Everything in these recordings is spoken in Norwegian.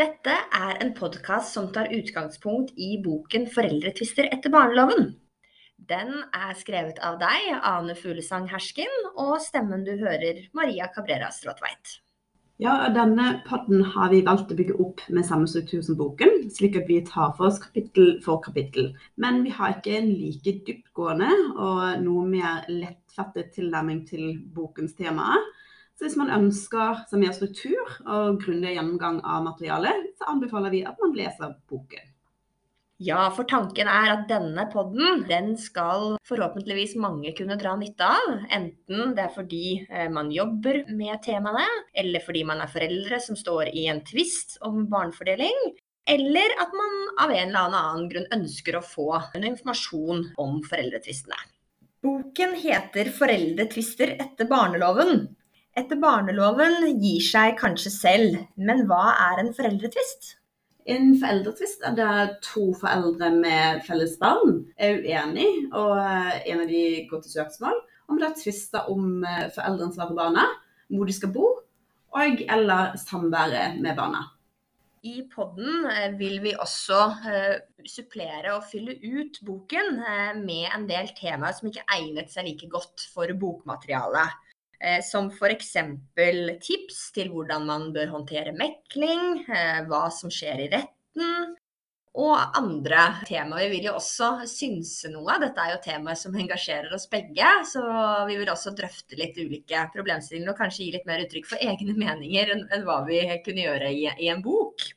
Dette er en podkast som tar utgangspunkt i boken 'Foreldretvister etter barneloven'. Den er skrevet av deg, Ane Fuglesang Hersken, og stemmen du hører, Maria Cabrera Stråtveit. Ja, denne podden har vi valgt å bygge opp med samme struktur som boken, slik at vi tar for oss kapittel for kapittel. Men vi har ikke en like dyptgående og noe mer lettfattet tilnærming til bokens temaer. Så hvis man ønsker seg mer struktur og grundig gjennomgang av materialet, så anbefaler vi at man leser boken. Ja, for tanken er at denne podden den skal forhåpentligvis mange kunne dra nytte av. Enten det er fordi eh, man jobber med temaene, eller fordi man er foreldre som står i en tvist om barnefordeling. Eller at man av en eller annen grunn ønsker å få en informasjon om foreldretvistene. Boken heter 'Foreldretvister etter barneloven', etter barneloven gir seg kanskje selv, men hva er en foreldretvist? En foreldretvist er der to foreldre med felles barn er uenige, og eh, en av de går til søksmål om det er tvister om eh, foreldreansvar for barna, hvor de skal bo, og eller samværet med barna. I podden eh, vil vi også supplere og fylle ut boken med en del temaer som ikke egnet seg like godt for bokmaterialet. Eh, som f.eks. tips til hvordan man bør håndtere mekling, eh, hva som skjer i retten, og andre temaer. Vi vil jo også synse noe. Dette er jo temaer som engasjerer oss begge. Så vi vil også drøfte litt ulike problemstillinger og kanskje gi litt mer uttrykk for egne meninger enn, hva vi kunne gjøre i, i en bok.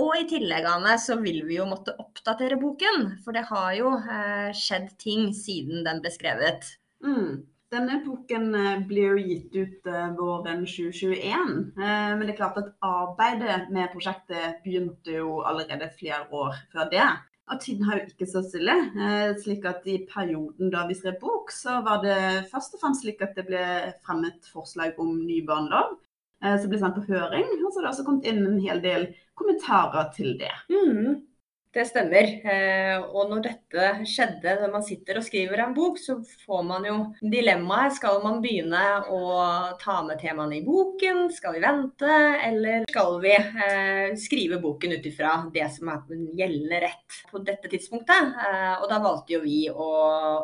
Og i tillegg Anne, så vil vi jo måtte oppdatere boken, for det har jo eh, skjedd ting siden den ble skrevet. Mm. Denne boken eh, blir gitt ut eh, våren 2021. Eh, men det er klart at arbeidet med prosjektet begynte jo allerede flere år før det. Og tiden har jo ikke stått stille. slik at i perioden da vi skrev bok, så var det først og fremst slik at det ble fremmet forslag om ny barnelov. Som ble sendt på høring. Og så har det også kommet inn en hel del kommentarer til det. Mm. Det stemmer. Eh, og når dette skjedde, når man sitter og skriver en bok, så får man jo dilemmaet. Skal man begynne å ta med temaene i boken? Skal vi vente? Eller skal vi eh, skrive boken ut ifra det som er gjeldende rett på dette tidspunktet? Eh, og da valgte jo vi å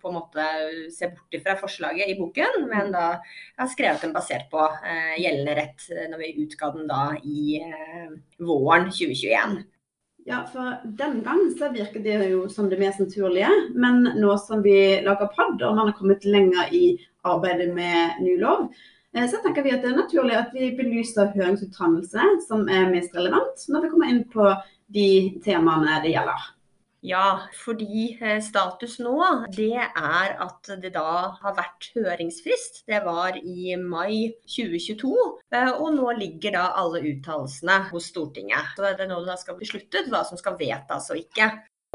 på en måte se bort ifra forslaget i boken, men da har skrevet den basert på gjeldende rett når vi utga den da i våren 2021. Ja, for den gang så virker det jo som det mest naturlige. Men nå som vi lager pod, og man har kommet lenger i arbeidet med ny lov, eh, så tenker vi at det er naturlig at vi belyser høringsuttalelse som er mest relevant, når vi kommer inn på de temaene det gjelder. Ja, fordi eh, status nå det er at det da har vært høringsfrist. Det var i mai 2022. Eh, og nå ligger da alle uttalelsene hos Stortinget. Så det er nå det skal besluttet hva som skal vedtas og ikke.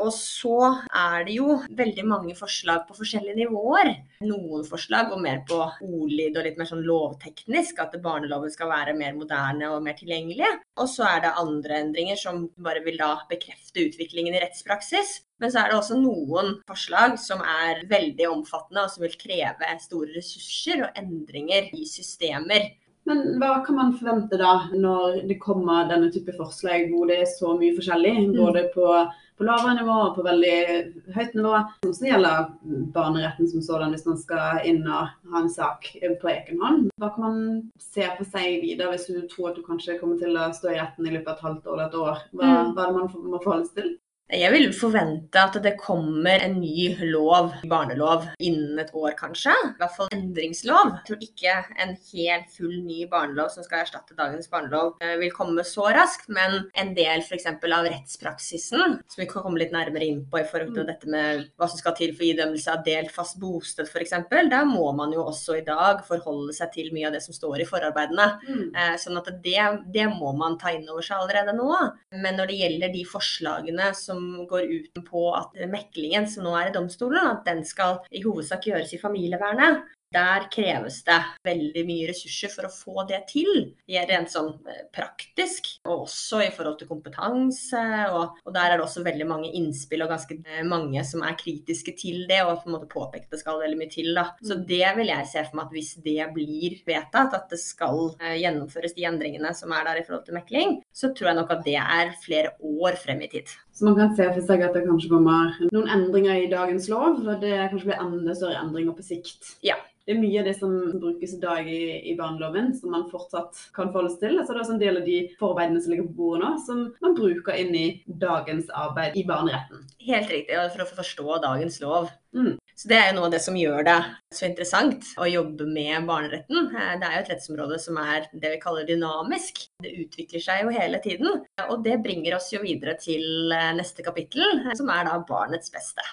Og så er det jo veldig mange forslag på forskjellige nivåer. Noen forslag går mer på ordlyd og litt mer sånn lovteknisk, at barneloven skal være mer moderne og mer tilgjengelig. Og så er det andre endringer som bare vil da bekrefte utviklingen i rettspraksis. Men så er det også noen forslag som er veldig omfattende, og som vil kreve store ressurser og endringer i systemer. Men hva kan man forvente da, når det kommer denne type forslag hvor det er så mye forskjellig? Mm. Både på, på lavere nivå og på veldig høyt nivå. Som så gjelder barneretten som sådan, hvis man skal inn og ha en sak på egen hånd. Hva kan man se for seg videre, hvis du tror at du kanskje kommer til å stå i retten i løpet av et halvt år eller et år? Hva, mm. hva er det man må forholde seg til? Jeg vil forvente at det kommer en ny lov, barnelov, innen et år kanskje. I hvert fall endringslov. Jeg tror ikke en helt full ny barnelov som skal erstatte dagens barnelov eh, vil komme så raskt, men en del f.eks. av rettspraksisen, som vi kan komme litt nærmere inn på i forhold til mm. dette med hva som skal til for idømmelse av delt fast bosted f.eks., der må man jo også i dag forholde seg til mye av det som står i forarbeidene. Mm. Eh, sånn at det, det må man ta inn over seg allerede nå. Men når det gjelder de forslagene som som går ut på at meklingen som nå er i domstolen, at den skal i hovedsak gjøres i familievernet. der kreves det veldig mye ressurser for å få det til. Rent sånn eh, praktisk, og også i forhold til kompetanse. Og, og, der er det også veldig mange innspill og ganske eh, mange som er kritiske til det, og på en måte påpekt det skal veldig mye til. Da. Så mm. det vil jeg se for meg at hvis det blir vedtatt, at det skal eh, gjennomføres de endringene som er der i forhold til mekling, så tror jeg nok at det er flere år frem i tid. Så man kan se for seg at det kanskje kommer noen endringer i dagens lov, og det kanskje blir enda større endringer på sikt? Ja, det er mye av det som brukes i dag i, i barneloven, som man fortsatt kan forholde seg til. Altså det er også en del av de forarbeidene som ligger på bordet nå, som man bruker inn i dagens arbeid i barneretten. Helt riktig, og for å forstå dagens lov. Mm. Så Det er jo noe av det som gjør det så interessant å jobbe med barneretten. Eh, det er jo et rettsområde som er det vi kaller dynamisk. Det utvikler seg jo hele tiden. Og det bringer oss jo videre til eh, neste kapittel, som er da barnets beste.